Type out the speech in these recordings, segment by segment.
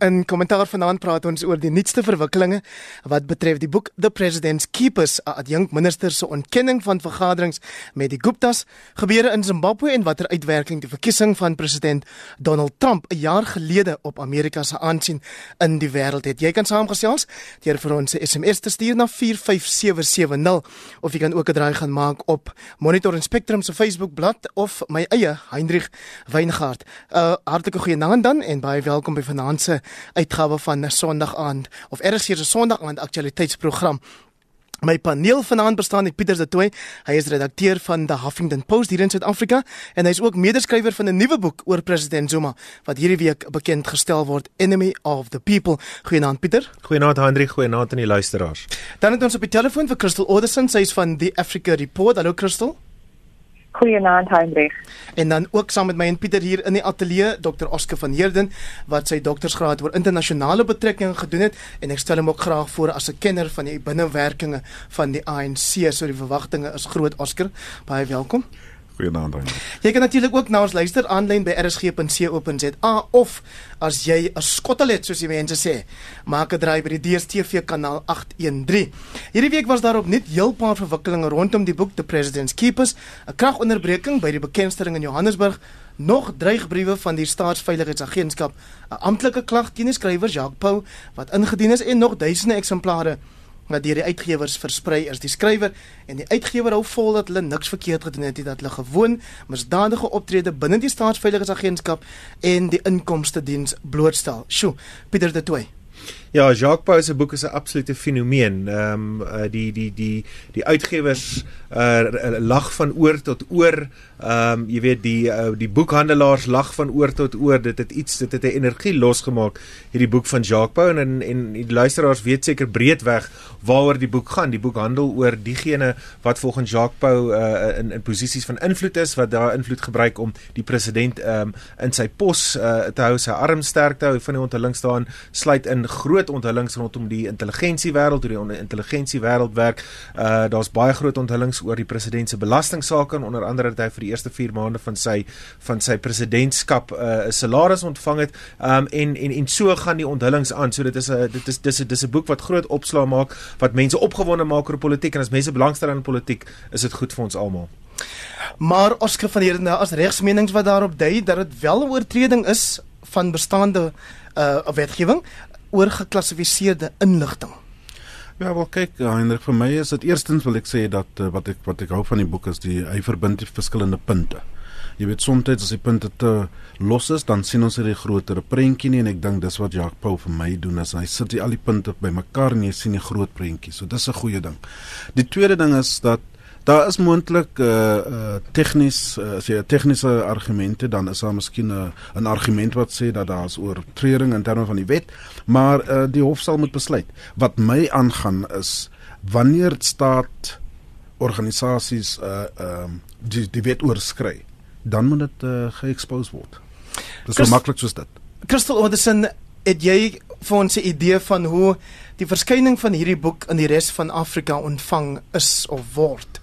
In kommentaar vanaand praat ons oor die nuutste verwikkelinge wat betref die boek The President's Keepers, 'n adjunk minister se ontkenning van vergaderings met die Guptas, gebeure in Zimbabwe en watter uitwerking die verkiesing van president Donald Trump 'n jaar gelede op Amerika se aansien in die wêreld het. Jy kan saamgesels deur vir ons 'n SMS te stuur na 45770 of jy kan ook 'n draai gaan maak op Monitor en Spectrum se Facebook bladsy of my eie Hendrik Weingart. 'n uh, Hartlike goeienaand dan en baie welkom by vanaand se uitgawe van Sondag aand of hier se Sondag aand aktualiteitsprogram. My paneel vanaand bestaan uit Pieter de Tooy. Hy is redakteur van The Huffington Post hier in Suid-Afrika en hy is ook medeskrywer van 'n nuwe boek oor president Zuma wat hierdie week bekend gestel word Enemy of the People. Goeienaand Pieter. Goeienaand Hendrik, goeienaand aan die luisteraars. Dan het ons op die telefoon vir Crystal Oderson, sy is van The Africa Report. Hallo Crystal. Goeienaand Heinrich. En dan ook saam met my en Pieter hier in die ateljee Dr. Oscar van Heerden wat sy doktorsgraad oor internasionale betrekkinge gedoen het en ek stel hom ook graag voor as 'n kenner van die binnewerkinge van die ANC. So die verwagtinge is groot Oscar. Baie welkom. Goeienaand aan. Jy kan natuurlik ook na ons luister aanlyn by rsg.co.za of as jy 'n skottelet soos die mense sê, maak 'n draai by die DStv kanaal 813. Hierdie week was daar ook net heel paar verwikkelinge rondom die boek The President's Keepers, 'n kragonderbreking by die bekendstelling in Johannesburg nog dreigbriewe van die staatsveiligheidsagentskap 'n amptelike klag teen die skrywer Jacques Pau wat ingedien is en nog duisende eksemplare wat deur die uitgewers versprei is. Die skrywer en die uitgewer hou vol dat hulle niks verkeerd gedoen het nie, dat hulle gewoon misdadige optrede binne die staatsveiligheidsagentskap en die inkomste diens blootstel. Sjoe, Pieter de Tooy. Ja, Jacques Pau se boek is 'n absolute fenomeen. Ehm um, die die die die uitgewers uh lag van oor tot oor. Ehm um, jy weet die uh, die boekhandelaars lag van oor tot oor. Dit het iets dit het 'n energie losgemaak hierdie boek van Jacques Pau en en die luisteraars weet seker breedweg waaroor die boek gaan. Die boek handel oor diegene wat volgens Jacques Pau uh in in posisies van invloed is wat daai invloed gebruik om die president ehm um, in sy pos uh te hou, sy arm sterk te hou van die onthullings staan sluit in groot onthullings rondom die intelligensie wêreld, hoe die intelligensie wêreld werk. Uh daar's baie groot onthullings oor die president se belastingsaake en onder andere dat hy vir die eerste 4 maande van sy van sy presidentskap 'n uh, salaris ontvang het. Um en en en so gaan die onthullings aan. So dit is 'n dit is dis 'n dis 'n boek wat groot opslaa maak, wat mense opgewonde maak oor politiek en as mense belangstel in politiek, is dit goed vir ons almal. Maar Oscar van hierdie nou as regsmenings wat daarop dui dat dit wel 'n oortreding is van bestaande uh wetgewing oor geklassifiseerde inligting. Ja, wel kyk, Heinrich, vir my is dit eerstens wil ek sê dat uh, wat ek wat ek hou van die boek is die hy verbind die verskillende punte. Jy weet soms as die punte te los is, dan sien ons hierdie groter prentjie nie en ek dink dis wat Jacques Pau vir my doen as hy sit die al die punte bymekaar en jy sien die groot prentjie. So dis 'n goeie ding. Die tweede ding is dat Daar is moontlik uh uh tegnies uh, as jy 'n tegniese argumente dan is daar miskien 'n uh, 'n argument wat sê dat daar is oortreding in terme van die wet, maar uh die hof sal moet besluit. Wat my aangaan is wanneer staat organisasies uh ehm uh, die die wet oorskry, dan moet dit uh geexpose word. Dis so maklik soos dit. Crystal Anderson, het jy vir ons 'n idee van hoe die verskyning van hierdie boek in die res van Afrika ontvang is of word?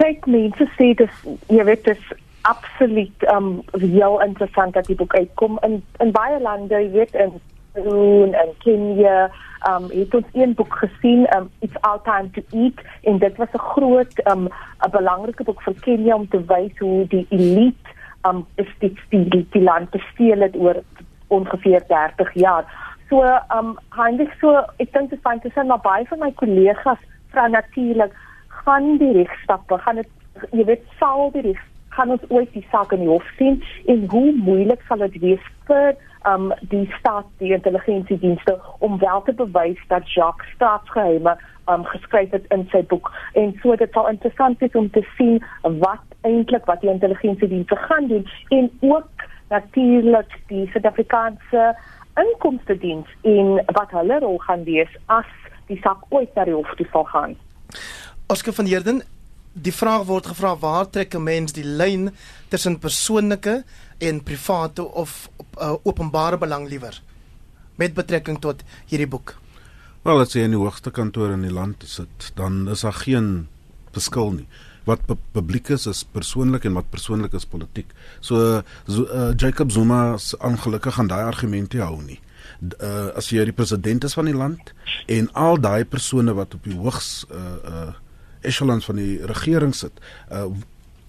Kyk mense sê dis jy weet dis absoluut um heel interessant dat die boek uitkom. In in baie lande jy weet in Peru en Kenia um het ons een boek gesien um it's all time to eat en dit was 'n groot um 'n belangrike boek vir Kenia om te wys hoe die elite um is dit die, die land besteel het oor ongeveer 30 jaar. So um Heinrich so ek dink dit is interessant maar baie van my kollegas vra natuurlik gaan die regstappe gaan dit jy weet sal die reg gaan ons ooit die saak in die hof sien en hoe moeilik sal dit wees vir um die staat die intelligensiedienste om wel te bewys dat Jacques staatsgeheime um geskryf het in sy boek. En so dit sal interessant wees om te sien wat eintlik wat die intelligensiedienste gaan doen en ook natuurlik die Suid-Afrikaanse inkomste diens en wat hulle rol gaan wees as die saak ooit na die hof toe sal gaan Oscar van Heerden, die vraag word gevra waar trek 'n mens die lyn tussen persoonlike en private of uh, openbare belang liewer met betrekking tot hierdie boek? Wel, as jy in die hoogste kantoor in die land sit, dan is daar geen verskil nie. wat pu publiek is is persoonlik en wat persoonlik is politiek. So, so uh, Jacob Zuma se ongelukkig aan daai argumente hou nie. Uh, as jy die president is van die land en al daai persone wat op die hoogs uh uh echelons van die regering sit, uh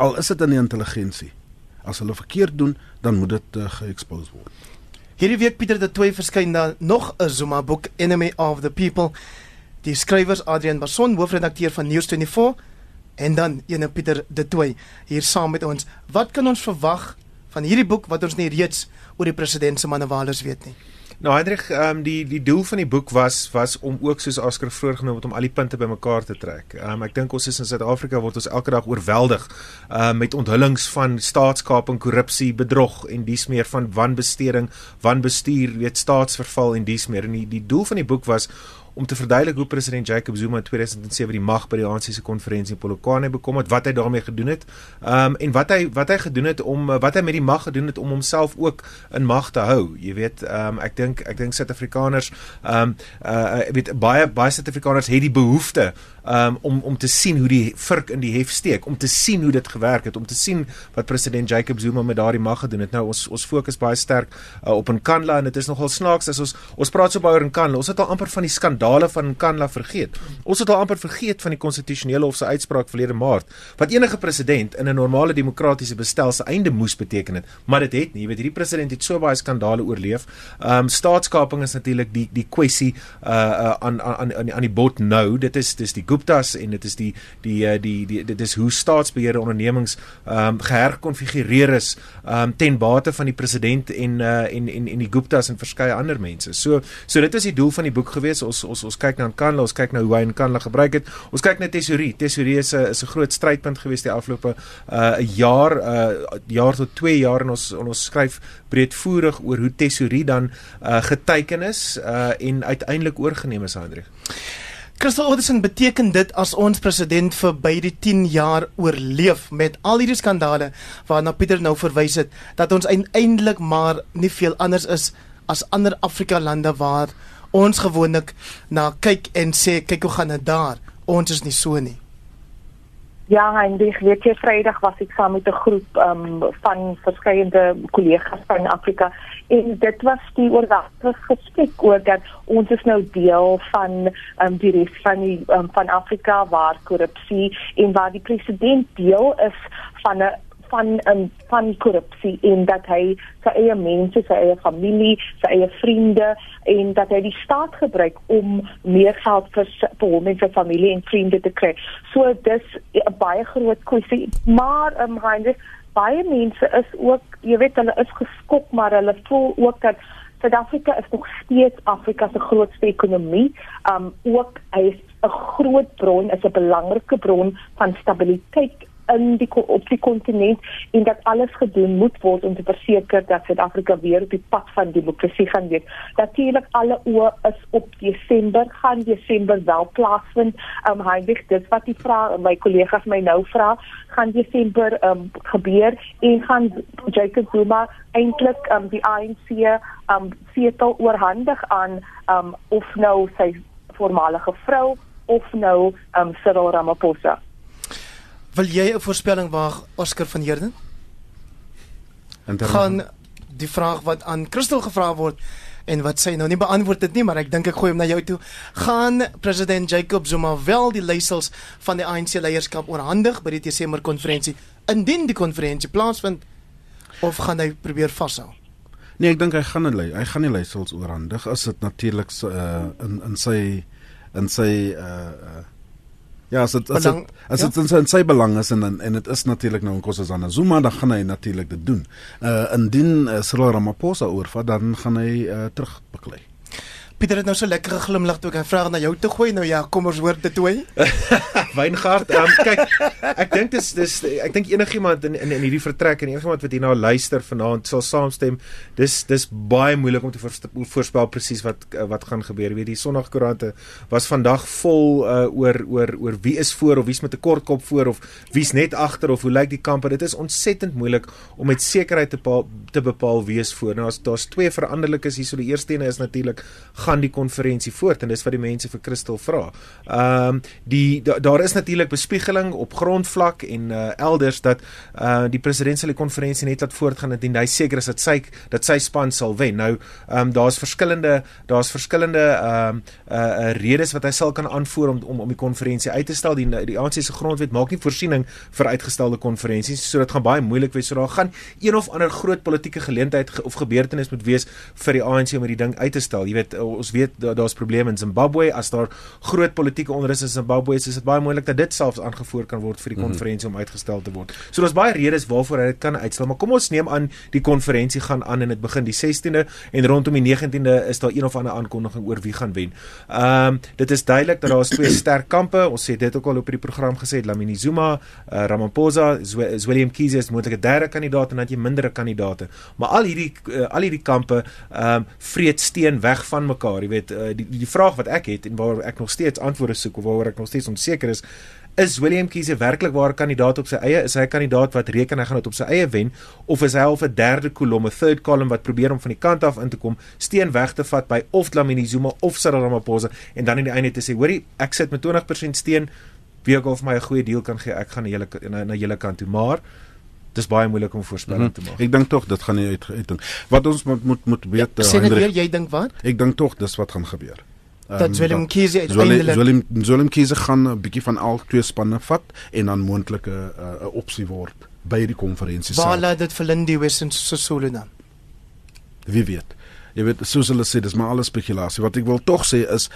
al is dit in die intelligensie. As hulle verkeerd doen, dan moet dit uh, geexpose word. Hierdie week Pieter de Toey verskyn dan nog 'n Zuma boek Enemy of the People. Die skrywers Adrian Bason, hoofredakteur van News24 en dan ene Pieter de Toey hier saam met ons. Wat kan ons verwag van hierdie boek wat ons nie reeds oor die president se manewalers weet nie? Nou Hendrik, ehm um, die die doel van die boek was was om ook soos Oscar vroeër genoem het om al die punte bymekaar te trek. Ehm um, ek dink ons is in Suid-Afrika word ons elke dag oorweldig ehm uh, met onthullings van staatskaping, korrupsie, bedrog en dies meer van wanbesteding, wanbestuur, weet staatsverval en dies meer. En die die doel van die boek was om te verduidelik hoe president Jacob Zuma in 2007 die mag by die ANC se konferensie in Polokwane bekom het, wat hy daarmee gedoen het. Ehm um, en wat hy wat hy gedoen het om wat hy met die mag gedoen het om homself ook in mag te hou. Jy weet, ehm um, ek dink ek dink Suid-Afrikaners ehm um, uh weet baie baie Suid-Afrikaners het die behoefte um, om om te sien hoe die vurk in die hef steek, om te sien hoe dit gewerk het, om te sien wat president Jacob Zuma met daardie mag gedoen het. Nou ons ons fokus baie sterk uh, op Nkandla en dit is nogal snaaks as ons ons praat so baie oor Nkandla. Ons het al amper van die skandale van Nkandla vergeet. Ons het al amper vergeet van die konstitusionele hof se uitspraak verlede Maart wat enige president in 'n normale demokratiese bestel se einde moes beteken het, maar dit het nie. Jy weet hierdie president het so baie skandale oorleef. Ehm um, staatskaping is natuurlik die die kwessie uh, uh aan aan aan aan die bot nou. Dit is dis die Guptas en dit is die die die, die, die dit is hoe staatsbeheerde ondernemings ehm um, geherkonfigureer is ehm um, ten bate van die president en uh, en en en die Guptas en verskeie ander mense. So so dit is die doel van die boek gewees. Ons ons ons kyk na Kanla, ons kyk na hoe hy in Kanla gebruik het. Ons kyk na tesorie. Tesorie is 'n is 'n groot strydpunt gewees die afgelope uh 'n jaar uh jaar tot 2 jaar en ons ons skryf breedvoerig oor hoe tesorie dan uh geteken is uh en uiteindelik oorgeneem is, Hendrik. Crystal Odison beteken dit as ons president vir by die 10 jaar oorleef met al hierdie skandale waarna Pieter nou verwys het dat ons uiteindelik maar nie veel anders is as ander Afrika lande waar ons gewoonlik na kyk en sê kyk hoe gaan dit daar. Ons is nie so nie Ja, en die week Vrydag was ek saam met 'n groep um, van verskeidenide kollegas van Afrika en dit was die oorwegte gesprek oor dat ons is nou deel van um, die res van die um, van Afrika waar korrupsie en waar die president deel is van 'n van um, van korrupsie en dat hy sy eie mense, sy eie familie, sy eie vriende en dat hy die staat gebruik om meer geld vir vir hom en sy familie en vriende te kry. So dis 'n baie groot kwessie, maar um, Heinrich, baie mense is ook, jy weet hulle is geskok, maar hulle voel ook dat Suid-Afrika is nog steeds Afrika se grootste ekonomie. Um ook hy is 'n groot bron, is 'n belangrike bron van stabiliteit in die op die kontinent en dat alles gedoen moet word om te verseker dat Suid-Afrika weer op die pad van demokrasie gaan wees. Natuurlik alle oë is op Desember, gaan Desember wel plaasvind. Um Heinrich, dit wat die vraag my kollegas my nou vra, gaan Desember um gebeur en gaan Jacob Zuma eintlik um die ANC um setel oorhandig aan um of nou sy voormalige vrou of nou um Cyril Ramaphosa. Wil jy 'n voorspelling waag Oscar van Heerden? gaan die vraag wat aan Christel gevra word en wat sy nou nie beantwoord het nie, maar ek dink ek gooi hom na jou toe. Gaan president Jacob Zuma wel die leiersels van die ANC leierskap oorhandig by die Desember konferensie indien die konferensie plaasvind of gaan hy probeer vashou? Nee, ek dink hy gaan hulle hy gaan die leiersels oorhandig as dit natuurlik uh, in in sy in sy uh, uh Ja, as dit as dit as dit ja? in sy belang is en en dit is natuurlik nou in Kossazana Zuma dan gaan hy natuurlik dit doen. Uh indien uh, Cyril Ramaphosa oorvat dan gaan hy uh, terugbeklei. Pieter het nou so lekker geglimlag toe ek 'n vraag na jou toe gooi. Nou ja, kom ons hoor dit toe. Weingart, um, kyk, ek dink dis dis ek dink enigiemand in in in hierdie vertrek en enigiemand wat hier nou luister vanaand sal saamstem. Dis dis baie moeilik om te voorspel presies wat wat gaan gebeur. Jy weet die Sondagkoerante was vandag vol uh, oor oor oor wie is voor of wie's met 'n kort kop voor of wie's net agter of hoe lyk die kamp. Dit is ontsettend moeilik om met sekerheid te bepaal, te bepaal wie is voor. Nou as daar's twee veranderlikes hier so die eerste ene is natuurlik gaan die konferensie voort en dis wat die mense vir Christel vra. Ehm um, die da, daar is natuurlik bespiegeling op grondvlak en uh, elders dat uh, die president sal die konferensie net laat voortgaan indien hy seker is dat sy dat sy span sal wen. Nou ehm um, daar's verskillende daar's verskillende ehm um, uh, uh, redes wat hy sal kan aanvoer om om om die konferensie uit te stel. Die die ANC se grondwet maak nie voorsiening vir uitgestelde konferensies, so dit gaan baie moeilik wees. So daar gaan een of ander groot politieke geleentheid ge of gebeurtenis moet wees vir die ANC om hierdie ding uit te stel. Jy weet ons weet daar's probleme in Zimbabwe as daar groot politieke onrus in Zimbabwe is, is dit baie moeilik dat dit selfs aangevoer kan word vir die mhm. konferensie mm -hmm. om uitgestel te word. So daar's baie redes waarvoor hy dit kan uitstel, maar kom ons neem aan die konferensie gaan aan en dit begin die 16de en rondom die 19de is daar een of ander aankondiging oor wie gaan wen. Ehm um, dit is duidelik dat daar is twee sterk kampe. Ons sê dit ook al op die program gesê Lamini Zuma, uh, Ramaphosa, Willem Kiese is moontlik 'n derde kandidaat en dan jy mindere kandidaate. Maar al hierdie uh, al hierdie kampe ehm um, vreet steen weg van mekaar. Jy weet uh, die die vraag wat ek het en waar ek nog steeds antwoorde soek of waaroor ek nog steeds onseker is Is William Kiese werklik waar kandidaat op sy eie? Is hy 'n kandidaat wat reken hy gaan dit op sy eie wen of is hy al 'n derde kolom, 'n third column wat probeer om van die kant af in te kom, steen weg te vat by of Dlamini Zuma of Cyril Ramaphosa en dan in die einde te sê, hoorie, ek sit met 20% steen, wie ook al vir my 'n goeie deal kan gee, ek gaan na julle na julle kant toe, maar dis baie moeilik om voorspelling mm -hmm. te maak. Ek dink tog dit gaan nie uit uit. Wat ons moet moet moet weet, ja, Sê net weer, jy dink wat? Ek dink tog dis wat gaan gebeur dat um, Willem Kiese uiteindelik Willem Willem Kiese gaan 'n bietjie van al twee spanne vat en dan moontlike 'n uh, opsie word by die konferensie self. Waar laat dit vir Lindy Wessens so solo dan? Wie weet. Jy weet soos hulle sê dis maar alles spekulasie. Wat ek wil tog sê is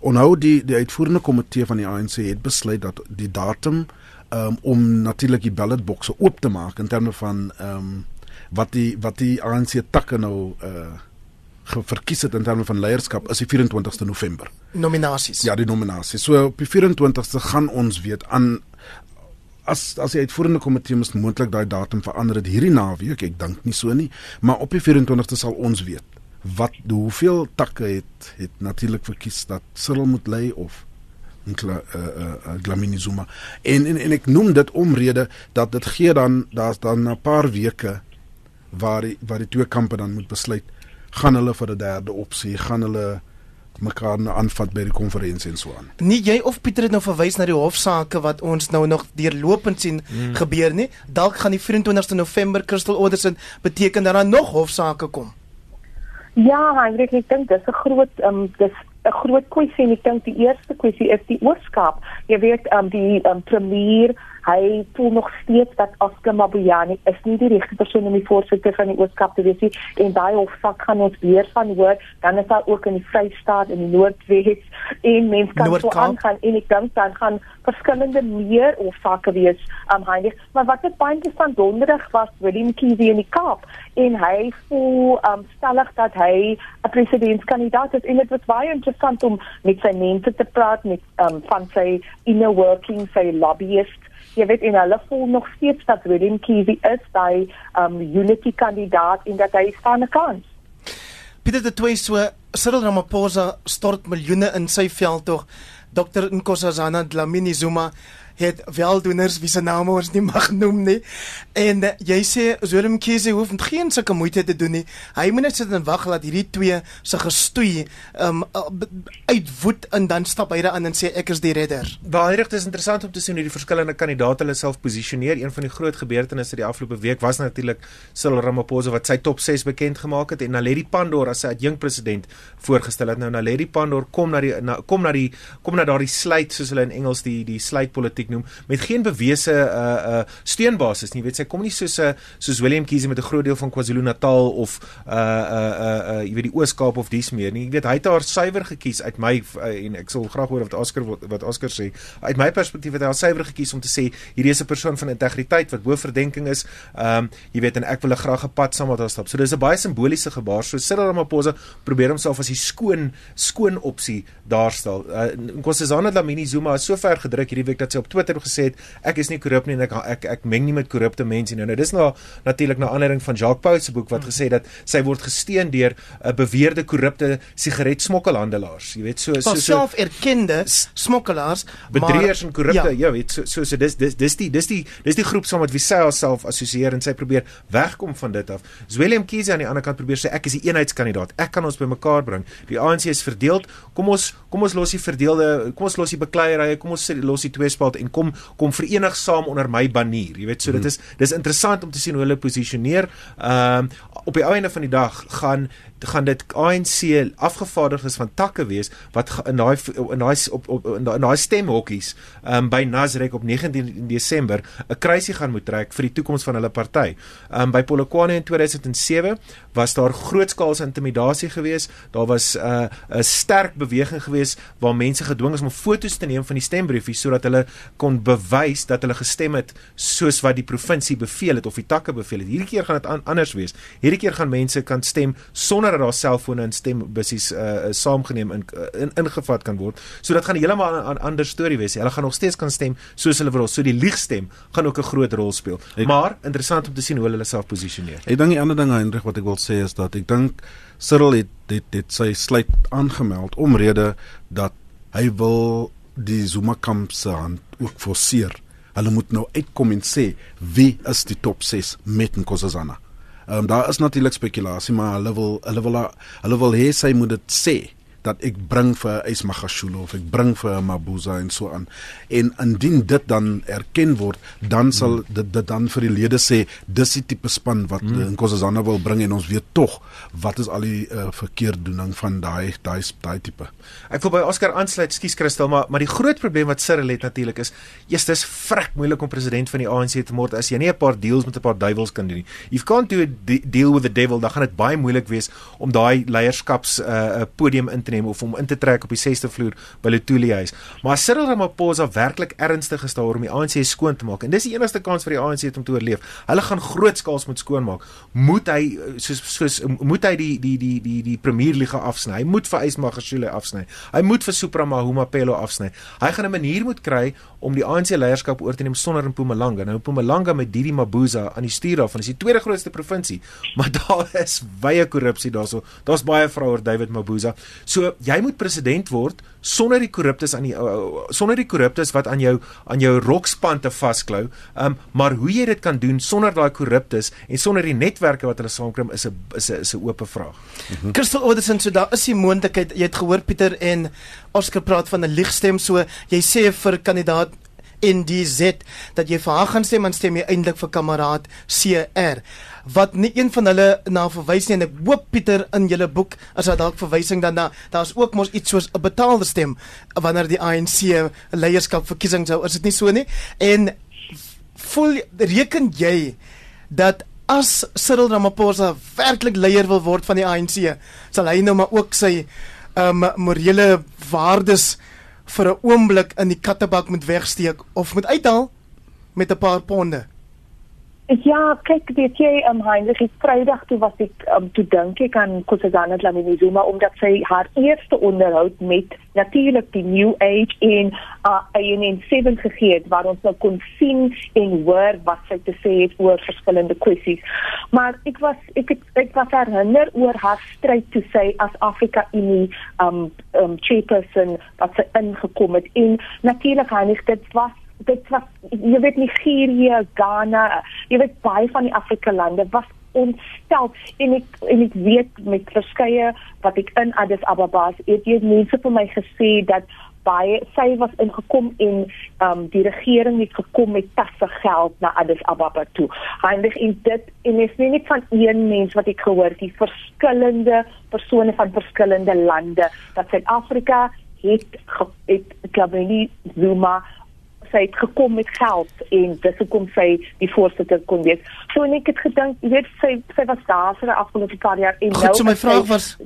onhou die die uitvoerende komitee van die ANC het besluit dat die datum um, om natuurlik die ballotbokse oop te maak in terme van ehm um, wat die wat die ANC takke nou uh verkies het in terme van leierskap is die 24ste November. Nominasies. Ja, die nominasies. So op die 24ste gaan ons weet aan as as die uitvoerende komitee moet moontlik daai datum verander dit hierdie naweek. Ek dink nie so nie, maar op die 24ste sal ons weet wat hoeveel takke het het natuurlik verkies dat Cyril moet lei of Nkla uh, uh, uh, Glamini Zuma. En, en en ek noem dit omrede dat dit gee dan daar's dan 'n paar weke waar die, waar die twee kampe dan moet besluit gaan hulle vir 'n derde opsie, gaan hulle mekaar nou aanvat by die konferensie en so aan. Nie jy of Pieter het nou verwys na die hofsaake wat ons nou nog deurlopend sien hmm. gebeur nie. Dalk gaan die 24ste November Crystal Orderson beteken dat daar nog hofsaake kom. Ja, Hendrik, ek dink dis 'n groot um, dis 'n groot kwessie en ek dink die eerste kwessie is die oorskap. Jy weet, um, die um, premier hy voel nog steeds dat Oscar Mabuyane is nie die regte persoon om die voorsitter van die ooskap te wees nie. En daai hofsaak gaan ons weer van hoor. Dan is daar ook in die Vrystaat en die Noordwes en mense kan so aangaan en ek dink dan gaan verskillende meer hofsaake wees am um, Heinrich. Maar wat dit baie interessant donderdag was Willem Kiese in die Kaap. En hy voel um, stellig dat hy 'n presidentskandidaat is. En dit was baie interessant om met sy mense te praat met um, van sy inner working sy lobbyist jy weet en hulle voel nog steeds dat Willem Kiwi is by um unity kandidaat en dat hy staan 'n kans. Pieter de Toey so Cyril Ramaphosa stort miljoene in sy veld tog. Dr Nkosazana Dlamini Zuma het weldoeners wie se name ons nie mag noem nie. En uh, jy sê Willem Kiese hoef geen sulke moeite te doen nie. Hy moet net sit en wag dat hierdie twee se gestoei um uitwoed en dan stap hy aan en sê ek is die redder. Baie dit is interessant om te sien hoe die verskillende kandidaate hulle self posisioneer. Een van die groot gebeurtenisse die afgelope week was natuurlik Cyril Ramaphosa wat sy top 6 bekend gemaak het en Naledi Pandor as sy adjunk president voorgestel het. Nou Naledi Pandor kom na die na, kom na die kom na daardie sluit soos hulle in Engels die die sluit politiek noem met geen bewese uh uh steunbasis nie. Jy weet sy kom nie soos 'n uh, soos William Kiese met 'n groot deel van KwaZulu-Natal of uh uh uh, uh jy weet die Oos-Kaap of dies meer nie. Jy weet hy het haar suiwer gekies uit my uh, en ek sal graag hoor wat Oscar wat, wat Oscar sê. Uit my perspektief het hy haar suiwer gekies om te sê hierdie is 'n persoon van integriteit wat bo verdenking is. Um jy weet en ek wil graag 'n pad saam met haar stap. So dis 'n baie simboliese gebaar. So Cyril Ramaphosa probeer homself as die skoon skoon opsie daarstel. Uh Nkosazana Dlamini Zuma is so ver gedruk hierdie week dat sy op Twitter gesê het ek is nie korrup nie en ek ek ek meng nie met korrupte mense nie. Nou dis nou natuurlik na aanleiding van Jacques Pau se boek wat gesê het dat sy word gesteun deur 'n beweerde korrupte sigaretsmokkelhandelaars. Jy weet so so so self erkende smokkelaars, bedrieërs en korrupte. Ja. Ja, weet so so so dis dis dis die dis die dis die groep saam met wie sy haarself assosieer en sy probeer wegkom van dit af. Willem Kiesie aan die ander kant probeer sê ek is die eenheidskandidaat. Ek kan ons bymekaar bring. Die ANC is verdeeld. Kom ons kom ons los die verdeelde kom ons los die bekleierye, kom ons los die tweespalt en kom kom verenig saam onder my banier. Jy weet so dit is dis interessant om te sien hoe hulle posisioneer. Ehm op die einde van die dag gaan gaan dit ANC afgevaardigdes van takke wees wat in daai in daai op, op in daai- stemhokkies um, by Nasrek op 19 Desember 'n kruisie gaan moet trek vir die toekoms van hulle party. Um, by Polokwane in 2007 was daar grootskaalse intimidasie geweest. Daar was 'n uh, 'n sterk beweging geweest waar mense gedwing is om foto's te neem van die stembriefies sodat hulle kon bewys dat hulle gestem het soos wat die provinsie beveel het of die takke beveel het. Hierdie keer gaan dit an, anders wees. Hierdie keer gaan mense kan stem sonder dat daar selfone en stembussies uh, uh, saamgeneem in, uh, in ingevat kan word. So dit gaan heeltemal 'n ander storie wees. Hulle gaan nog steeds kan stem soos hulle wil. So die liegstem gaan ook 'n groot rol speel. Ek- Maar interessant om te sien hoe hulle hulle self posisioneer. Ek dink die ander ding Hendrik wat ek wil sê is dat ek dink Cyril het dit dit sy sluit aangemeld omrede dat hy wil die Zuma kamp se hand ook forceer. Hulle moet nou uitkom en sê wie is die top 6 met Nkosazana. Ehm um, daar is natuurlik spekulasie maar hulle wil hulle wil hulle wil hê sy moet dit sê dat ek bring vir Ismagashule of ek bring vir Mabuza en so aan. En indien dit dan erken word, dan sal Hmm. dit dit dan vir die lede sê dis die tipe span wat mm. Nkosazana wil bring en ons weet tog wat is al die uh, verkeerdoening van daai daai daai tipe. Ek wil by Oscar aansluit, skus Christel, maar maar die groot probleem wat Cyril het natuurlik is, eers dis vrek moeilik om president van die ANC te word as jy nie 'n paar deals met 'n paar duiwels kan doen nie. You can't do a de- deal with the devil, dan gaan dit baie moeilik wees om daai leierskaps 'n uh, podium in te neem of om in te trek op die 6de vloer by Lutuli huis. Maar Cyril Ramaphosa werklik ernstig daaroor om die ANC skoon te maak en dis die enigste kans vir die ANC om te oorleef. Hulle gaan grootskaals moet skoonmaak. Moet hy soos soos moet hy die die die die die Premierliga afsny. Hy moet vir Ismagashule afsny. Hy moet vir Supra Mahuma Pello afsny. Hy gaan 'n manier moet kry om die ANC leierskap oor te neem sonder Mpumalanga. Nou Mpumalanga met Didi Mabuza aan die stuur daarvan is die tweede grootste provinsie, maar daar is wye korrupsie daarso. Daar's baie vrae oor David Mabuza. So jy moet president word sonder die korruptes aan die sonder die korruptes wat aan jou aan jou rokspante vasklou. Um maar hoe jy dit kan doen sonder daai korruptes en sonder die netwerke wat hulle saamkrim is 'n is 'n is 'n oop vraag. Hm. Christel Oderson, so daar is die moontlikheid. Jy het gehoor Pieter en Oscar praat van 'n ligstem, so jy sê vir kandidaat NDZ dat jy vir haar gaan stem, dan stem jy eintlik vir kameraad CR wat nie een van hulle na verwys nie en ek hoop Pieter in julle boek as daar dalk verwysing dan na daar's ook mos iets soos 'n betaalde stem wanneer die ANC leierskap verkiesing sou is dit nie so nie? En voel reken jy dat as Cyril Ramaphosa werklik leier wil word van die ANC, sal hy nou maar ook sy um morele waardes vir 'n oomblik in die kattebak moet wegsteek of moet uithaal met 'n paar ponde. Ja, kyk, weet jy, um, Heinrich, ek Vrydag toe was ek um, toe dink ek aan Nkosazana Dlamini Zuma omdat sy haar eerste onderhoud met natuurlik die New Age en uh, ANC7 gegee het waar ons nou kon sien en hoor wat sy te sê het oor verskillende kwessies. Maar ek was ek het, ek was herinner oor haar stryd toe sy as Afrika Unie um um chairperson wat sy ingekom het en natuurlik Heinrich dit was dit was jy weet Nigerië, Ghana, jy weet baie van die Afrika lande was ontstel en ek en ek weet met verskeie wat ek in Addis Ababa is, het jy mense vir my gesê dat baie sy was ingekom en um die regering het gekom met tasse geld na Addis Ababa toe. Handig en dit en is nie net van een mens wat ek gehoor die verskillende persone van verskillende lande dat Suid-Afrika het het Kabini Zuma sy het gekom met geld en dis hoekom sy die voorsitter kon wees. So en ek het gedink, jy weet sy sy was daar vir die afgelope paar jaar en Goed, so my is sy- vraag was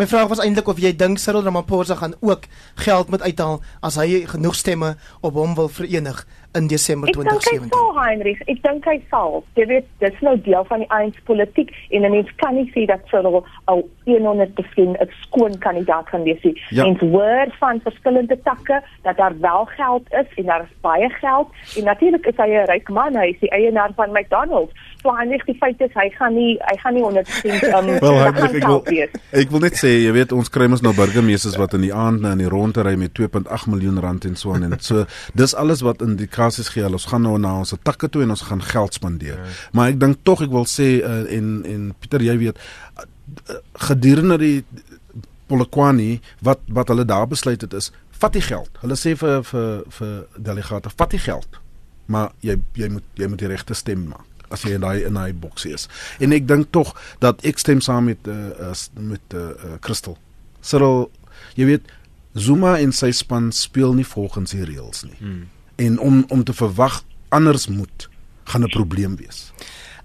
my vraag was eintlik of jy dink Cyril Ramaphosa gaan ook geld moet uithaal as hy genoeg stemme op hom wil verenig in Desember Ek dink hy 2017? sal Heinrich, ek dink hy sal. Jy weet, dis nou deel van die ANC politiek en 'n mens kan nie sê dat Cyril al 100% 'n skoon kandidaat gaan wees nie. Ja. Mens hoor van verskillende takke dat daar wel geld is en daar is baie geld en natuurlik is hy 'n ryk man, hy is die eienaar van McDonald's. So Heinrich, die feit is hy gaan nie hy gaan nie 100% um, Wel, daar Heinrich, ek wil wees. ek wil net sê, jy weet ons kry mos nou burgemeesters wat in die aand na in die rondte ry met 2.8 miljoen rand en so aan en so dis alles wat indikasies gee. Ons gaan nou na ons takke toe en ons gaan geld spandeer. Ja. Maar ek dink tog ek wil sê uh, en en Pieter jy weet uh, gedurende die Polokwane wat wat hulle daar besluit het is vat die geld. Hulle sê vir vir vir delegate vat die geld. Maar jy jy moet jy moet die regte stem maak as jy in daai in daai boksie is. En ek dink tog dat ek stem saam met uh, uh, met uh, uh, Crystal. Cyril, jy weet Zuma en sy span speel nie volgens die reëls nie. Hmm. En om om te verwag anders moet gaan 'n probleem wees.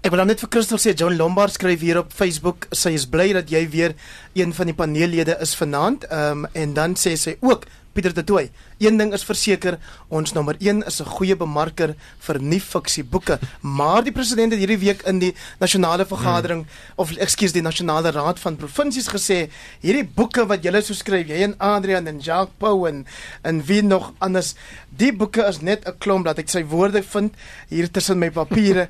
Ek wil dan net vir Christel sê John Lombard skryf hier op Facebook sy is bly dat jy weer een van die paneellede is vanaand. Ehm um, en dan sê sy ook Pieter de Tooy, een ding is verseker, ons nommer 1 is 'n goeie bemarker vir nuwe fiksie boeke, maar die president het hierdie week in die nasionale vergadering hmm. of ekskuus die nasionale raad van provinsies gesê, hierdie boeke wat julle so skryf, jy en Adrian en Jacques Pau en en wie nog anders, die boeke is net 'n klomp dat ek sy woorde vind hier tussen my papiere.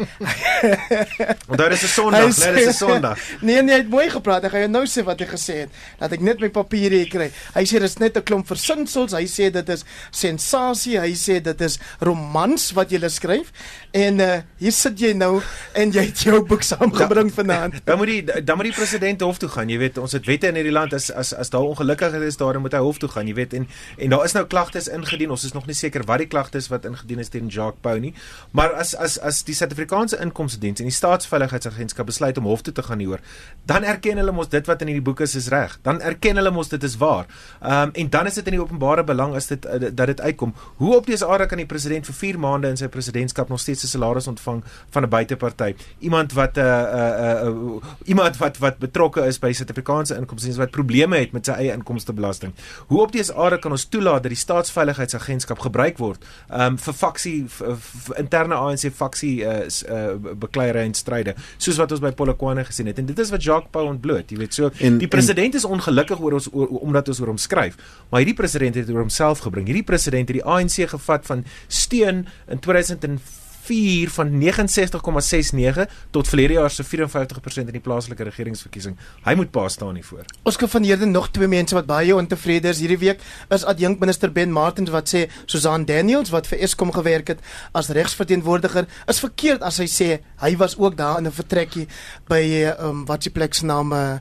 Onthou dis 'n Sondag, Hy né? Dis 'n Sondag. Nee nee, hy het mooi gepraat. Ek gaan jou nou sê wat hy gesê het. Dat ek net my papiere hier kry. Hy sê dis net 'n klomp versinsels. Hy sê dit is sensasie. Hy sê dit is romans wat jy skryf. En uh hier sit jy nou en jy het jou boek saamgebring vanaand. Dan moet die dan moet die president hof toe gaan. Jy weet, ons het wette in hierdie land as as as daar ongelukkigheid is daar moet hy hof toe gaan. Jy weet en en daar is nou klagtes ingedien. Ons is nog nie seker wat die klagtes wat ingedien is teen Jacques Pau nie. Maar as as as die Suid-Afrikaanse Inkomstediens en die Staatsveiligheidsagentskap besluit om hof toe te gaan hieroor, dan erken hulle mos dit wat in hierdie boeke is is reg. Dan erken hulle mos dit is waar. Ehm um, en dan is dit in die openbare belang as dit uh, dat dit uitkom. Hoe op dese aarde kan die president vir 4 maande in sy presidentskap nog steeds 'n salaris ontvang van 'n buiteparty? Iemand wat 'n uh, 'n uh, uh, uh, iemand wat wat betrokke is by Suid-Afrikaanse inkomstediens wat probleme het met sy eie inkomstebelasting. Hoe op dese aarde kan ons toelaat dat die staatsveiligheidsagentskap gebruik word um, vir faksie vir, vir interne ANC faksie uh, uh, bekleierery en stryde soos wat ons by Polokwane gesien het en dit is wat Jacques Pau ontbloot jy weet so En- die president is ongelukkig oor ons oor, omdat ons oor hom skryf. Maar hierdie president het oor homself gebring. Hierdie president het die ANC gevat van steun in 2004 van 69,69 tot verlede jaar se 54% in die plaaslike regeringsverkiesing. Hy moet pa staan hiervoor. Ons kan van hierde nog twee mense wat baie ontevrede is hierdie week is adjunk minister Ben Martins wat sê Susan Daniels wat vir Eskom gewerk het as regsverteenwoordiger is verkeerd as hy sê hy was ook daar in 'n vertrekkie by um, wat se plek se naam uh,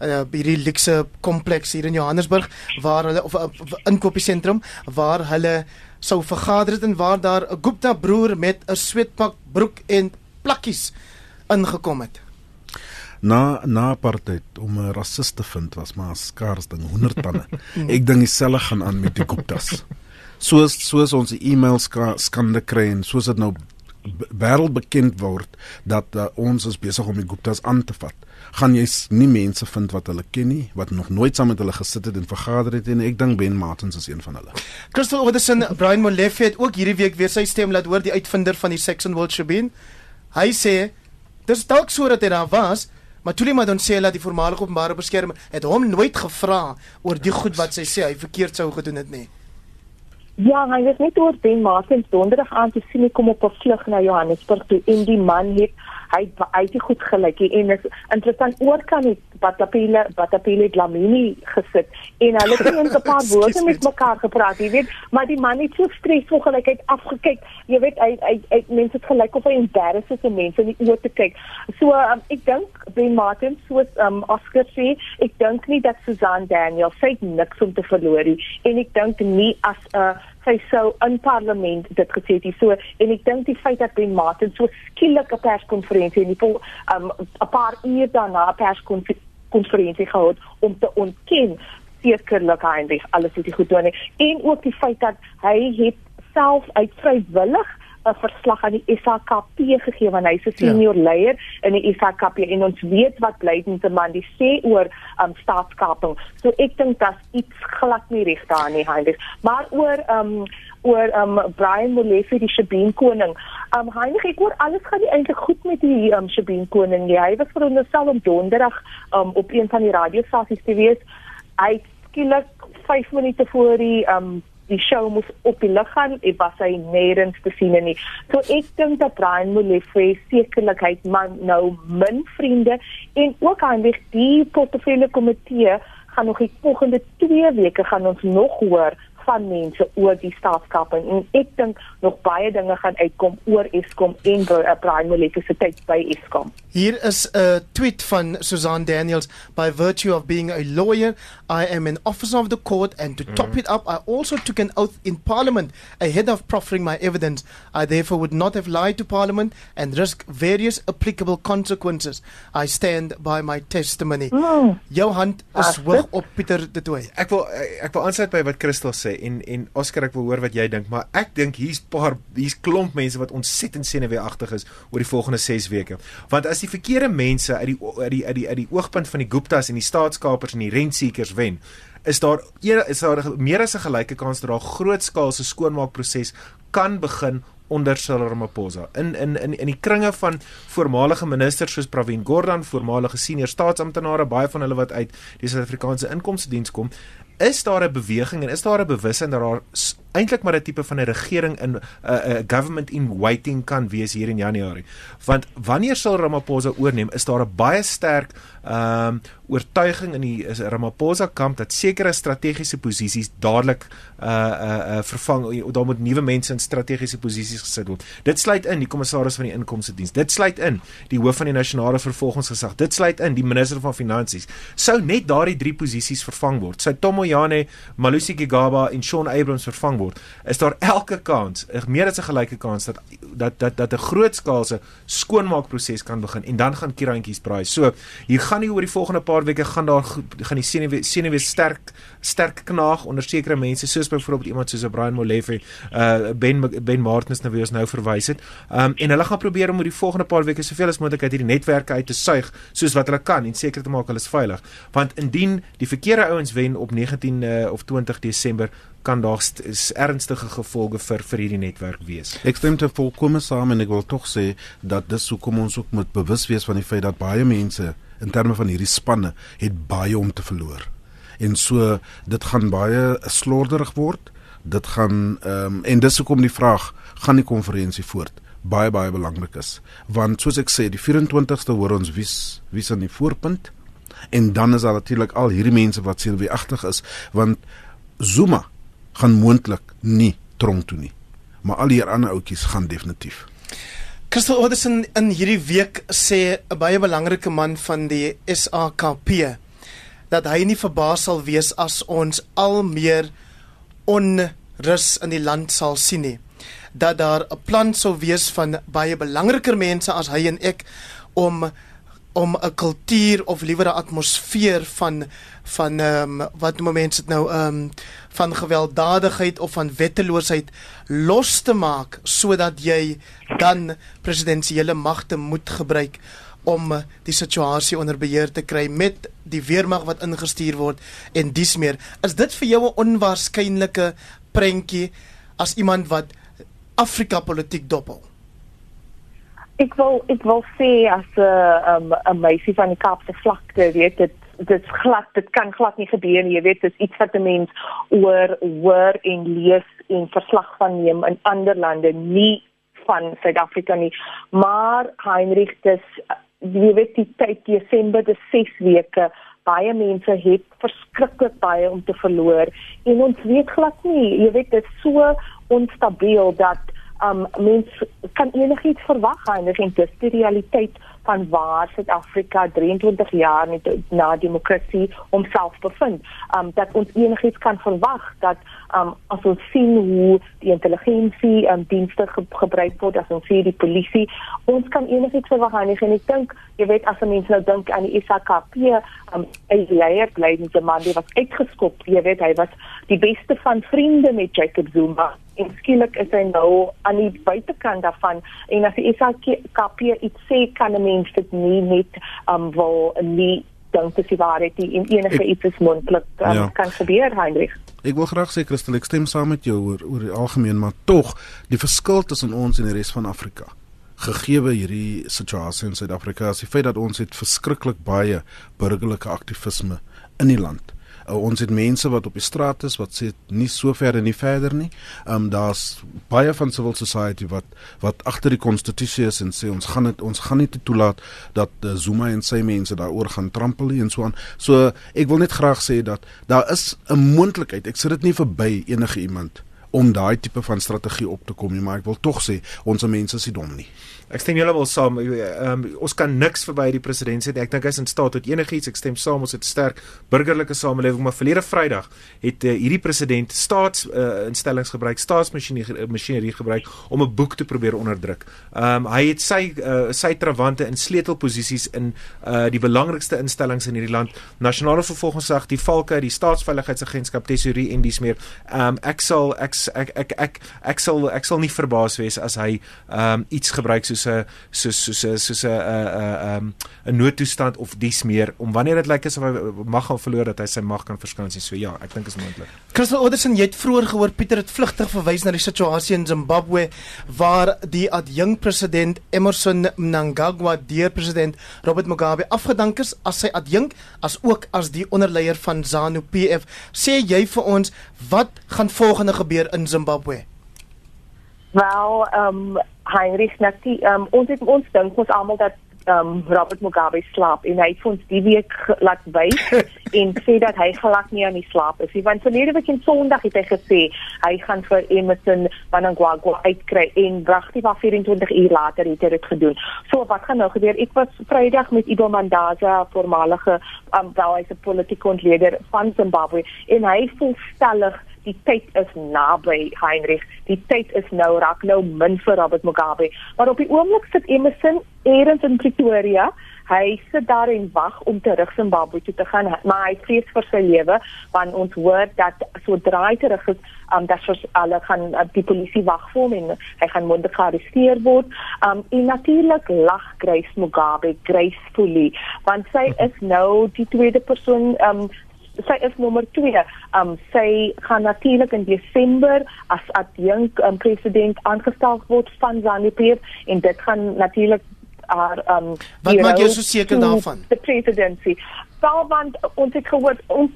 uh, hierdie luxe kompleks hier in Johannesburg waar hulle of 'n uh, inkopiesentrum waar hulle sou vergader het en waar daar 'n Gupta broer met 'n sweetpak broek en plakkies ingekom het. Na na apartheid om 'n rassist te vind was maar 'n skaars ding, 100 tande. Ek dink dieselfde gaan aan met die Guptas. Soos soos ons e-mail ska, skande kry en soos dit nou wêreldbekend word dat uh, ons is besig om die Guptas aan te vat. Gaan jy nie mense vind wat hulle ken nie, wat nog nooit saam met hulle gesit het en vergader het en ek dink Ben Martins is een van hulle. Crystal Orderson, Brian Molefe het ook hierdie week weer sy stem laat hoor, die uitvinder van die Saxon World Tribune. Hy sê dis dalk so dat hy daar was, maar Tuli Madonsela, die voormalige openbare beskermer, het hom nooit gevra oor die goed wat sy sê hy verkeerd sou gedoen het nie. Ja, hy was net oor Ben Martins donderdag aan te sien kom op 'n vlug na Johannesburg toe en die man het hy hy het nie goed gelyk en is interessant oor kan die Batapile Batapile Dlamini gesit en hulle het net 'n paar woorde met mekaar gepraat, jy weet, maar die man het so stresvol gelyk hy het afgekyk. Jy weet hy hy, hy mense het gelyk of hy embarrassed is om mense in die oë te kyk. So um, ek dink Ben Martins soos um, Oscar sê, ek dink nie dat Susan Daniel sy het niks om te verloor nie en ek dink nie as 'n uh, sy sou in parlement dit gesê het. So en ek dink die feit dat Ben Martin so skielik 'n perskonferensie en die vol um 'n paar uur daarna 'n perskonferensie gehou het om te ontken sekerlik Heinrich alles het hy goed doen en ook die feit dat hy het self uit vrywillig 'n verslag aan die SAKP gegee want hy's 'n senior ja. leier in die SAKP en ons weet wat Blydenseman die sê oor um staatskaping. So ek dink dat iets glad nie reg daar nie, Heinrich. Maar oor um oor um Brian Molefe die Shabine koning. Um Heinrich, ek hoor alles gaan nie eintlik goed met die um Shabine koning nie. Hy was veronderstel om donderdag um op een van die radiostasies te wees. Hy skielik 5 minute voor die um die show moes op die lig gaan en was hy nêrens te sien nie. So ek dink dat Brian Molefe sekerlik hy man nou min vriende en ook aan die portefeulje komitee gaan nog die volgende 2 weke gaan ons nog hoor van mense oor die staatskaping en ek dink nog baie dinge gaan uitkom oor Eskom en uh, Brian Molefe se tyd by Eskom. Hier is 'n tweet van Susan Daniels by virtue of being a lawyer I am an officer of the court and to mm. top it up I also took an oath in parliament ahead of proffering my evidence I therefore would not have lied to parliament and risk various applicable consequences I stand by my testimony. Mm. Jou hand is hoog op Pieter de Tooy. Ek wil ek wil aansluit by wat Christel sê en en Oscar ek wil hoor wat jy dink, maar ek dink hier's paar hier's klomp mense wat ontsettend senuweeagtig is oor die volgende 6 weke. Want as die verkeerde mense uit die uit die uit die die oogpunt van die Guptas en die staatskapers en die rentseekers wen, is daar is daar meer as 'n gelyke kans dat daar grootskaalse skoonmaakproses kan begin onder Cyril Ramaphosa in in in in die kringe van voormalige ministers soos Pravin Gordhan, voormalige senior staatsamptenare, baie van hulle wat uit die Suid-Afrikaanse Inkomste Diens kom, is daar 'n beweging en is daar 'n bewussyn dat daar eintlik maar 'n tipe van 'n regering in 'n uh, uh, government in waiting kan wees hier in Januarie. Want wanneer sal Ramaphosa oorneem, is daar 'n baie sterk ehm um, oortuiging in die Ramaphosa kamp dat sekere strategiese posisies dadelik uh uh, uh vervang daar moet nuwe mense in strategiese posisies gesit word. Dit sluit in die kommissaris van die inkomste diens. Dit sluit in die hoof van die nasionale vervolgingsgesag. Dit sluit in die minister van finansies. Sou net daardie drie posisies vervang word. Sou Tomo Jane, Malusi Gigaba en Shaun Abrams vervang word word, is daar elke kans, meer as 'n gelyke kans dat dat dat dat 'n grootskaalse skoonmaakproses kan begin en dan gaan kierantjies braai. So, hier gaan nie oor die volgende paar weke gaan daar gaan die senuwee senuwee sterk sterk knaag onder sekere mense soos byvoorbeeld iemand soos Brian Molefe, uh Ben Ben Martins nou wie ons nou verwys het. Um en hulle gaan probeer om oor die volgende paar weke soveel as moontlik uit hierdie netwerke uit te suig soos wat hulle kan en seker te maak hulle is veilig. Want indien die verkeerde ouens wen op 19 uh, of 20 Desember kan daar ernstige gevolge vir vir hierdie netwerk wees. Ek stem te volkome saam en ek wil tog sê dat dis hoekom ons ook moet bewus wees van die feit dat baie mense in terme van hierdie spanne het baie om te verloor. En so dit gaan baie slorderig word. Dit gaan ehm um, en dis hoekom die vraag gaan die konferensie voort baie baie belangrik is. Want soos ek sê, die 24ste hoor ons wie's wie's aan die voorpunt en dan is daar natuurlik al hierdie mense wat seelwigtig is want Zuma gaan moontlik nie tronk toe nie. Maar al die ander ouetjies gaan definitief. Christel Oderson in hierdie week sê 'n baie belangrike man van die SAKP dat hy nie verbaas sal wees as ons al meer onrus in die land sal sien nie. Dat daar 'n plan sou wees van baie belangriker mense as hy en ek om om 'n kultuur of liewer 'n atmosfeer van van ehm um, wat noem mense dit nou ehm um, van gewelddadigheid of van wetteloosheid los te maak sodat jy dan presidensiële magte moet gebruik om die situasie onder beheer te kry met die weermag wat ingestuur word en dis meer. Is dit vir jou 'n onwaarskynlike prentjie as iemand wat Afrika politiek dophou ek wil ek wil sê as 'n um, 'n meisie van die Kaapse vlakte, weet dit dit glad dit kan glad nie gebeur nie. Jy weet dis iets wat 'n mens oor hoor en lees en verslag van neem in ander lande, nie van Suid-Afrika nie. Maar Heinrich dis jy weet die tyd Desember, dis 6 weke. Baie mense het verskriklik baie om te verloor en ons weet glad nie. Jy weet dit is so onstabiel dat um mens kan enigiets verwag en dis die realiteit van waar Suid-Afrika 23 jaar net na demokrasie homself bevind. Um dat ons enigiets kan verwag dat um as ons sien hoe die intelligensie um dienste ge gebruik word as ons sien die polisie, ons kan enigiets verwag en ek dink jy weet as mense nou dink aan die SAKP, um hy leier bly in die man was uitgeskop, jy weet hy was die beste van vriende met Jacob Zuma en skielik is hy nou aan die buitekant daarvan. En as die SAKP iets sê kan 'n mens dit nie net um wil nie dink dis die waarheid nie. En enige iets is moontlik um, ja. kan gebeur Heinrich. Ek wil graag sê Christel ek stem saam met jou oor oor die algemeen maar tog die verskil tussen ons en die res van Afrika gegee hierdie situasie in Suid-Afrika is die feit dat ons het verskriklik baie burgerlike aktivisme in die land uh, ons het mense wat op die straat is wat sê nie so ver en nie verder nie. Ehm um, daar's baie van civil society wat wat agter die konstitusie is en sê ons gaan dit ons gaan nie toelaat dat uh, Zuma en sy mense daaroor gaan trampel en so aan. So ek wil net graag sê dat daar is 'n moontlikheid. Ek sê dit nie verby enige iemand om daai tipe van strategie op te kom nie, maar ek wil tog sê ons mense is nie dom nie. Ek stem heeltemal saam. Um, ons kan niks verby die president sê. Ek dink hy is in staat tot enigiets. Ek stem saam ons het sterk burgerlike samelewing, maar verlede Vrydag het uh, hierdie president staatsinstellings uh, gebruik, staatsmasjinerie gebruik om 'n boek te probeer onderdruk. Um, hy het sy uh, sy trawante in sleutelposisies in uh, die belangrikste instellings in hierdie land, nasionale vervolgingsag, die Valke, die staatsveiligheidsagentskap, tesorie en dis meer. Um, ek sal ek ek ek ek ek sal ek sal nie verbaas wees as hy um, iets gebruik soos 'n soos soos 'n soos 'n 'n 'n noodtoestand of dies meer om wanneer dit lyk asof hy mag gaan verloor dat hy sy mag kan verskans nie. So ja, ek dink is moontlik. Crystal Oderson, jy het vroeër gehoor Pieter het vlugtig verwys na die situasie in Zimbabwe waar die adjunk president Emmerson Mnangagwa deur president Robert Mugabe afgedank is as sy adjunk as ook as die onderleier van ZANU-PF. Sê jy vir ons wat gaan volgende gebeur in Zimbabwe? Wel, ehm um, Heinrich Nati, ehm um, ons het ons dink ons almal dat ehm um, Robert Mugabe slaap en hy het ons die week laat wys en sê dat hy glad nie aan die slaap is nie. Want verlede week en Sondag het hy gesê hy gaan vir Emerson Mnangagwa uitkry en wragtig waar 24 uur later het hy dit gedoen. So wat gaan nou gebeur? Ek was Vrydag met Ibo Mandaza, voormalige ehm um, wel hy's 'n politieke ontleder van Zimbabwe en hy voel stellig die tyd is naby Heinrich. Die tyd is nou raak nou min vir Robert Mugabe. Maar op die oomblik sit Emerson eers in Pretoria. Hy sit daar en wag om terug Zimbabwe toe te gaan maar hy vrees vir sy lewe want ons hoor dat sodra hy terug is um, dat soos alle gaan uh, die polisie wag vir hom en hy gaan mondelik gearresteer word. Um, en natuurlik lag Grace Mugabe gracefully want sy is nou die tweede persoon um, sy is nommer 2. Um sy gaan natuurlik in Desember as adjunk um, president aangestel word van ZANU-PF en dit gaan natuurlik haar um Wat maak jy so seker daarvan? Die presidency. Wel want ons het gehoor ons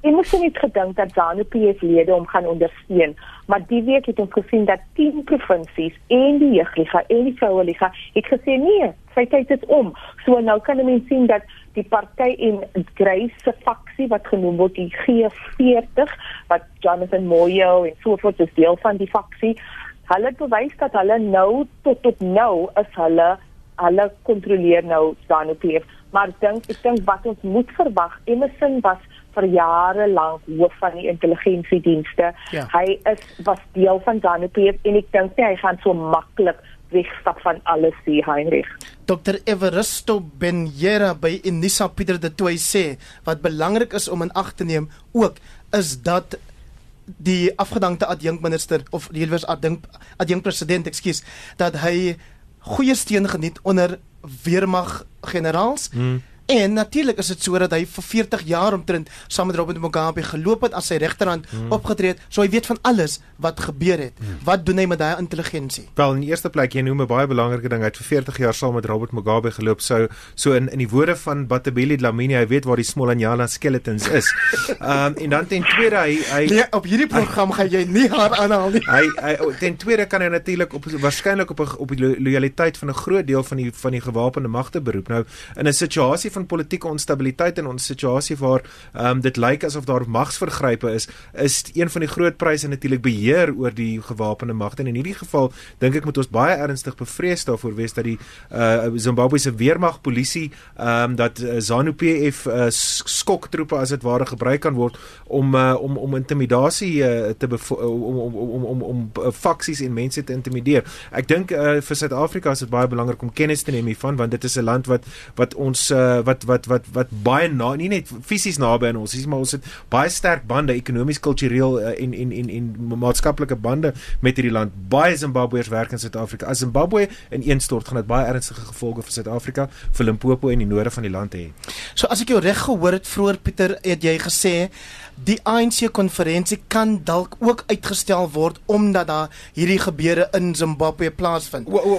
Ek moes nie gedink dat ZANU-PF lede hom gaan ondersteun, maar die week het ons gesien dat 10 provinsies en die jeugliga en die vroue liga het gesê nee, sy tyd is om. So nou kan mense sien dat die party en Grace se faksie wat genoem word die G40 wat Jonathan Moyo en so voort is deel van die faksie. Hulle bewys dat hulle nou tot tot nou is hulle hulle kontroleer nou ZANU-PF. Maar dink ek dink wat ons moet verwag, Emerson was vir jare lank hoof van die intelligensiedienste. Ja. Hy is was deel van ZANU-PF en ek dink nie hy gaan so maklik wegstap van alles hier Heinrich. Dr Everesto Benjera by Unisa Pieter de Toey sê wat belangrik is om in ag te neem ook is dat die afgedankte adjunkminister of die hele adjunk adjunk president ekskuus dat hy goeie steun geniet onder weermag generaals hmm. En natuurlik is dit sodat hy vir 40 jaar omtrent saam met Robert Mugabe geloop het as sy regterhand hmm. opgetree het, so hy weet van alles wat gebeur het. Hmm. Wat doen hy met daai intelligensie? Wel, in die eerste plek jy noem 'n baie belangrike ding, hy het vir 40 jaar saam met Robert Mugabe geloop. So so in in die woorde van Batabeli Dlamini, hy weet waar die Smolanyana skeletons is. Ehm um, en dan ten tweede hy hy nee, op hierdie program gaan jy nie haar aanhaal nie. Hy hy ten tweede kan hy natuurlik op waarskynlik op 'n op die loyaliteit van 'n groot deel van die van die gewapende magte beroep. Nou in 'n situasie van politieke onstabiliteit in ons situasie waar um, dit lyk asof daar magsvergrype is, is een van die groot pryse natuurlik beheer oor die gewapende magte en in hierdie geval dink ek moet ons baie ernstig bevrees daarvoor wees dat die uh, Zimbabwe se weermag polisie um, dat uh, ZANU-PF uh, skoktroepe as dit ware gebruik kan word om uh, om om intimidasie uh, te om om om om om faksies en mense te intimideer. Ek dink uh, vir Suid-Afrika is dit baie belangrik om kennis te neem hiervan want dit is 'n land wat wat ons uh, wat wat wat wat baie na, nie net fisies naby aan ons is maar ons het baie sterk bande ekonomies, kultureel uh, en en en en maatskaplike bande met hierdie land. Baie Zimbabweërs werk in Suid-Afrika. As Zimbabwe ineenstort, gaan dit baie ernstige gevolge vir Suid-Afrika, vir Limpopo en die noorde van die land hê. So as ek jou reg gehoor het vroeër Pieter, het jy gesê die ANC konferensie kan dalk ook uitgestel word omdat daar hierdie gebeure in Zimbabwe plaasvind. O, o,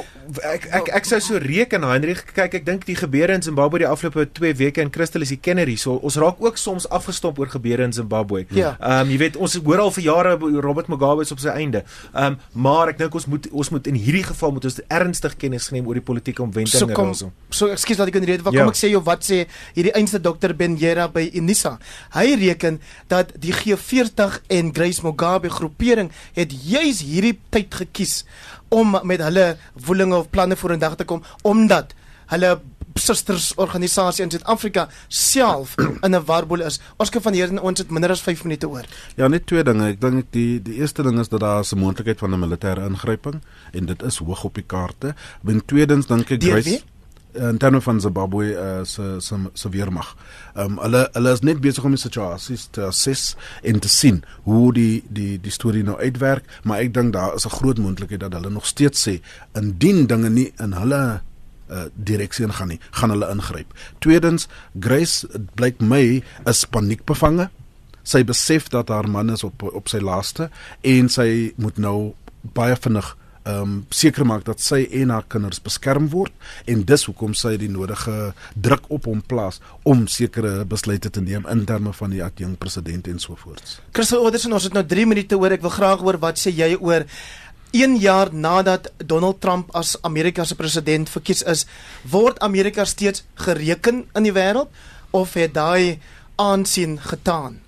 ek ek ek sou so reken Hendrik kyk ek dink die gebeure in Zimbabwe die afgelope 2 weke in Crystal is die Kennedy so ons raak ook soms afgestomp oor gebeure in Zimbabwe. Ja. Ehm um, jy weet ons hoor al vir jare Robert Mugabe is op sy einde. Ehm um, maar ek dink ons moet ons moet in hierdie geval moet ons ernstig kennis neem oor die politieke omwentelinge so kom, daarso. So ekskuus dat ek in rede wat ja. kom ek sê jou wat sê hierdie einste dokter Benjera by Unisa. Hy reken dat die G40 en Grace Mugabe groepering het juis hierdie tyd gekies om met hulle woelinge of planne vorendag te kom omdat hulle susters organisasie in Suid-Afrika self in 'n warboel is. Ons kan van hier ons het minder as 5 minute oor. Ja, net twee dinge. Ek dink die die eerste ding is dat daar 'n moontlikheid van 'n militêre ingryping en dit is hoog op die kaarte. En tweedens dink ek Grace in terme van Zimbabwe uh, se se se weermag. Ehm um, hulle hulle is net besig om die situasie te assess en te sien hoe die die die storie nou uitwerk, maar ek dink daar is 'n groot moontlikheid dat hulle nog steeds sê indien dinge nie in hulle uh, direksie ingaan nie, gaan hulle ingryp. Tweedens, Grace blyk my is paniekbevange. Sy besef dat haar man is op op sy laaste en sy moet nou baie vinnig ehm um, seker maak dat sy en haar kinders beskerm word en dis hoekom sy die nodige druk op hom plaas om sekere besluite te neem in terme van die adjunk president en so voort. Christel Oderson, ons het nou 3 minute oor. Ek wil graag hoor wat sê jy oor 1 jaar nadat Donald Trump as Amerika se president verkies is, word Amerika steeds gereken in die wêreld of het daai aansien getaan?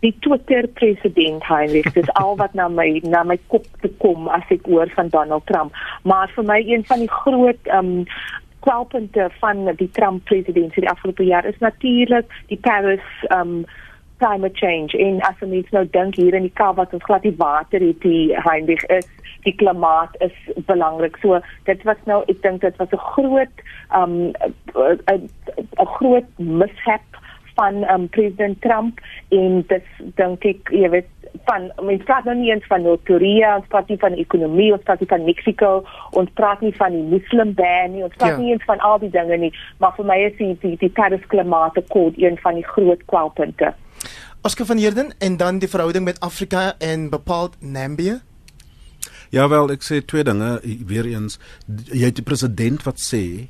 Die Twitter president Heinrich dis al wat na my na my kop te kom as ek hoor van Donald Trump maar vir my een van die groot um kwalpunte van die Trump presidentskap die afgelope jaar is natuurlik die Paris um climate change en as ons nou dink hier in die Kaap wat ons glad die water het die Heinrich is die klimaat is belangrik. So dit was nou ek dink dit was 'n groot um 'n groot mishap van um, president Trump en dis dink ek jy weet van mens praat nou nie eens van Noord-Korea, ons praat nie van ekonomie, ons praat nie van Mexico, ons praat nie van die Muslim ban nie, ons praat ja. nie eens van al die dinge nie, maar vir my is die die, die Paris klimaatakkoord een van die groot kwalpunte. Oscar van Heerden en dan die verhouding met Afrika en bepaald Namibië. Ja wel, ek sê twee dinge weer eens. Jy het die president wat sê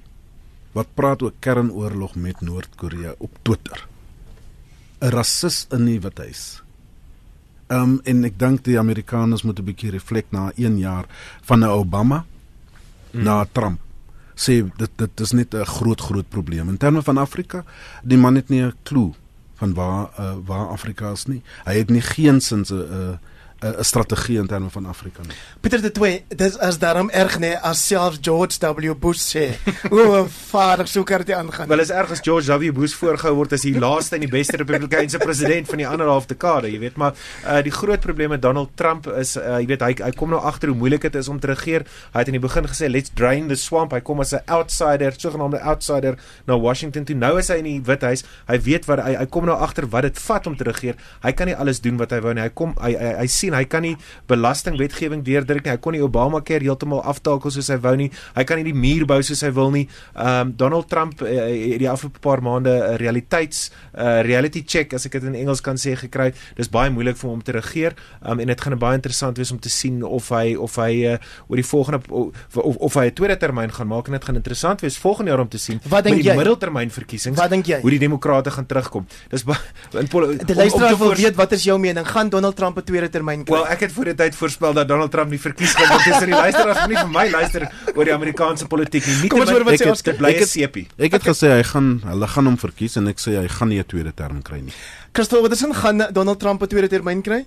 wat praat oor kernoorlog met Noord-Korea op Twitter. 'n rasis in die Withuis. Ehm um, en ek dink die Amerikaners moet 'n bietjie reflek na 1 jaar van 'n Obama mm. na Trump. Sê dit dit is net 'n groot groot probleem in terme van Afrika. Die man het nie 'n klou van waar uh, waar Afrika is nie. Hy het nie geen sins 'n uh, 'n strategie in terme van Afrika nie. Pieter de Toey, dis as daarom erg nee as self George W Bush sê. O, vader, so kan dit aangaan. Wel is erg as George W Bush voorgehou word as die laaste en die beste Republikeinse president van die ander half dekade, jy weet, maar uh, die groot probleem met Donald Trump is uh, jy weet hy hy kom nou agter hoe moeilik dit is om te regeer. Hy het in die begin gesê let's drain the swamp. Hy kom as 'n outsider, sogenaamde outsider na Washington toe. Nou is hy in die Withuis. Hy weet wat hy hy kom nou agter wat dit vat om te regeer. Hy kan nie alles doen wat hy wou nie. Hy kom hy hy, hy sien sien hy kan nie belastingwetgewing deurdruk nie. Hy kon nie Obamacare heeltemal aftakel soos hy wou nie. Hy kan nie die muur bou soos hy wil nie. Um, Donald Trump uh, het die afgelope paar maande 'n realiteits uh, reality check as ek dit in Engels kan sê gekry. Dis baie moeilik vir hom om te regeer. Um, en dit gaan baie interessant wees om te sien of hy of hy uh, oor die volgende of of, of hy 'n tweede termyn gaan maak en dit gaan interessant wees volgende jaar om te sien wat dink jy middeltermyn verkiesings. Wat dink jy? Hoe die demokrate gaan terugkom. Dis die luisteraar wil weet wat is jou mening? Gaan Donald Trump 'n tweede termyn termyn kry. Wel, ek het voor die tyd voorspel dat Donald Trump nie verkies gaan word nie. So die luisteraars moet nie vir my luister oor die Amerikaanse politiek nie. Nie Kom ons hoor wat sê ek het- Oscar. Dit bly Ek het- sepie. Ek het gesê hy gaan hulle gaan hom verkies en ek sê hy gaan nie 'n tweede term kry nie. Christel Watson gaan Donald Trump 'n tweede termyn kry?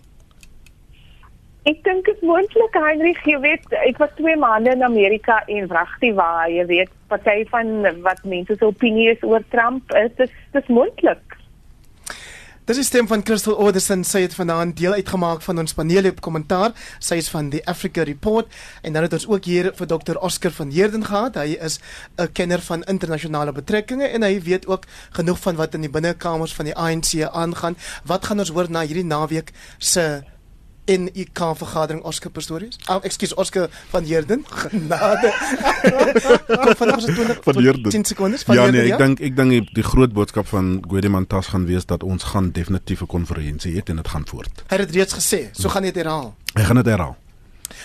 Ek dink dit is moontlik Heinrich, jy weet, ek was 2 maande in Amerika en wragtig waar, jy weet, party van wat mense se opinie is oor Trump is dis dis moontlik. Dis die stem van Crystal Oderson. Sy het vanaand deel uitgemaak van ons paneel op kommentaar. Sy is van die Africa Report en dan het ons ook hier vir Dr. Oscar van Heerden gehad. Hy is 'n kenner van internasionale betrekkinge en hy weet ook genoeg van wat in die binnekamers van die ANC aangaan. Wat gaan ons hoor na hierdie naweek se NIK vergadering Oscar Pistorius? Ah, ekskuus Oscar van Heerden. Genade. Kom van ons 20 Van Heerden. 10 sekondes van Ja Heerden. nee, ek dink ek dink die, die groot boodskap van Guedemantas gaan wees dat ons gaan definitief 'n konferensie hê en dit gaan voort. Hy het dit reeds gesê. So gaan dit herhaal. Hy gaan dit herhaal.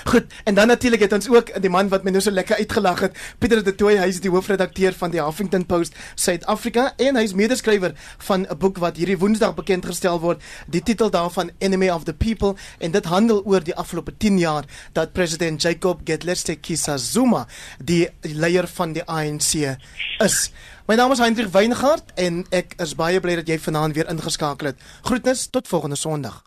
Goed, en dan natuurlik het ons ook die man wat my nou so lekker uitgelag het, Pieter de Tooy, hy is die hoofredakteur van die Huffington Post Suid-Afrika en hy is medeskrywer van 'n boek wat hierdie Woensdag bekend gestel word. Die titel daarvan Enemy of the People en dit handel oor die afgelope 10 jaar dat president Jacob Gedletzke Zuma die leier van die ANC is. My naam is Hendrik Weingart en ek is baie bly dat jy vanaand weer ingeskakel het. Groetnis tot volgende Sondag.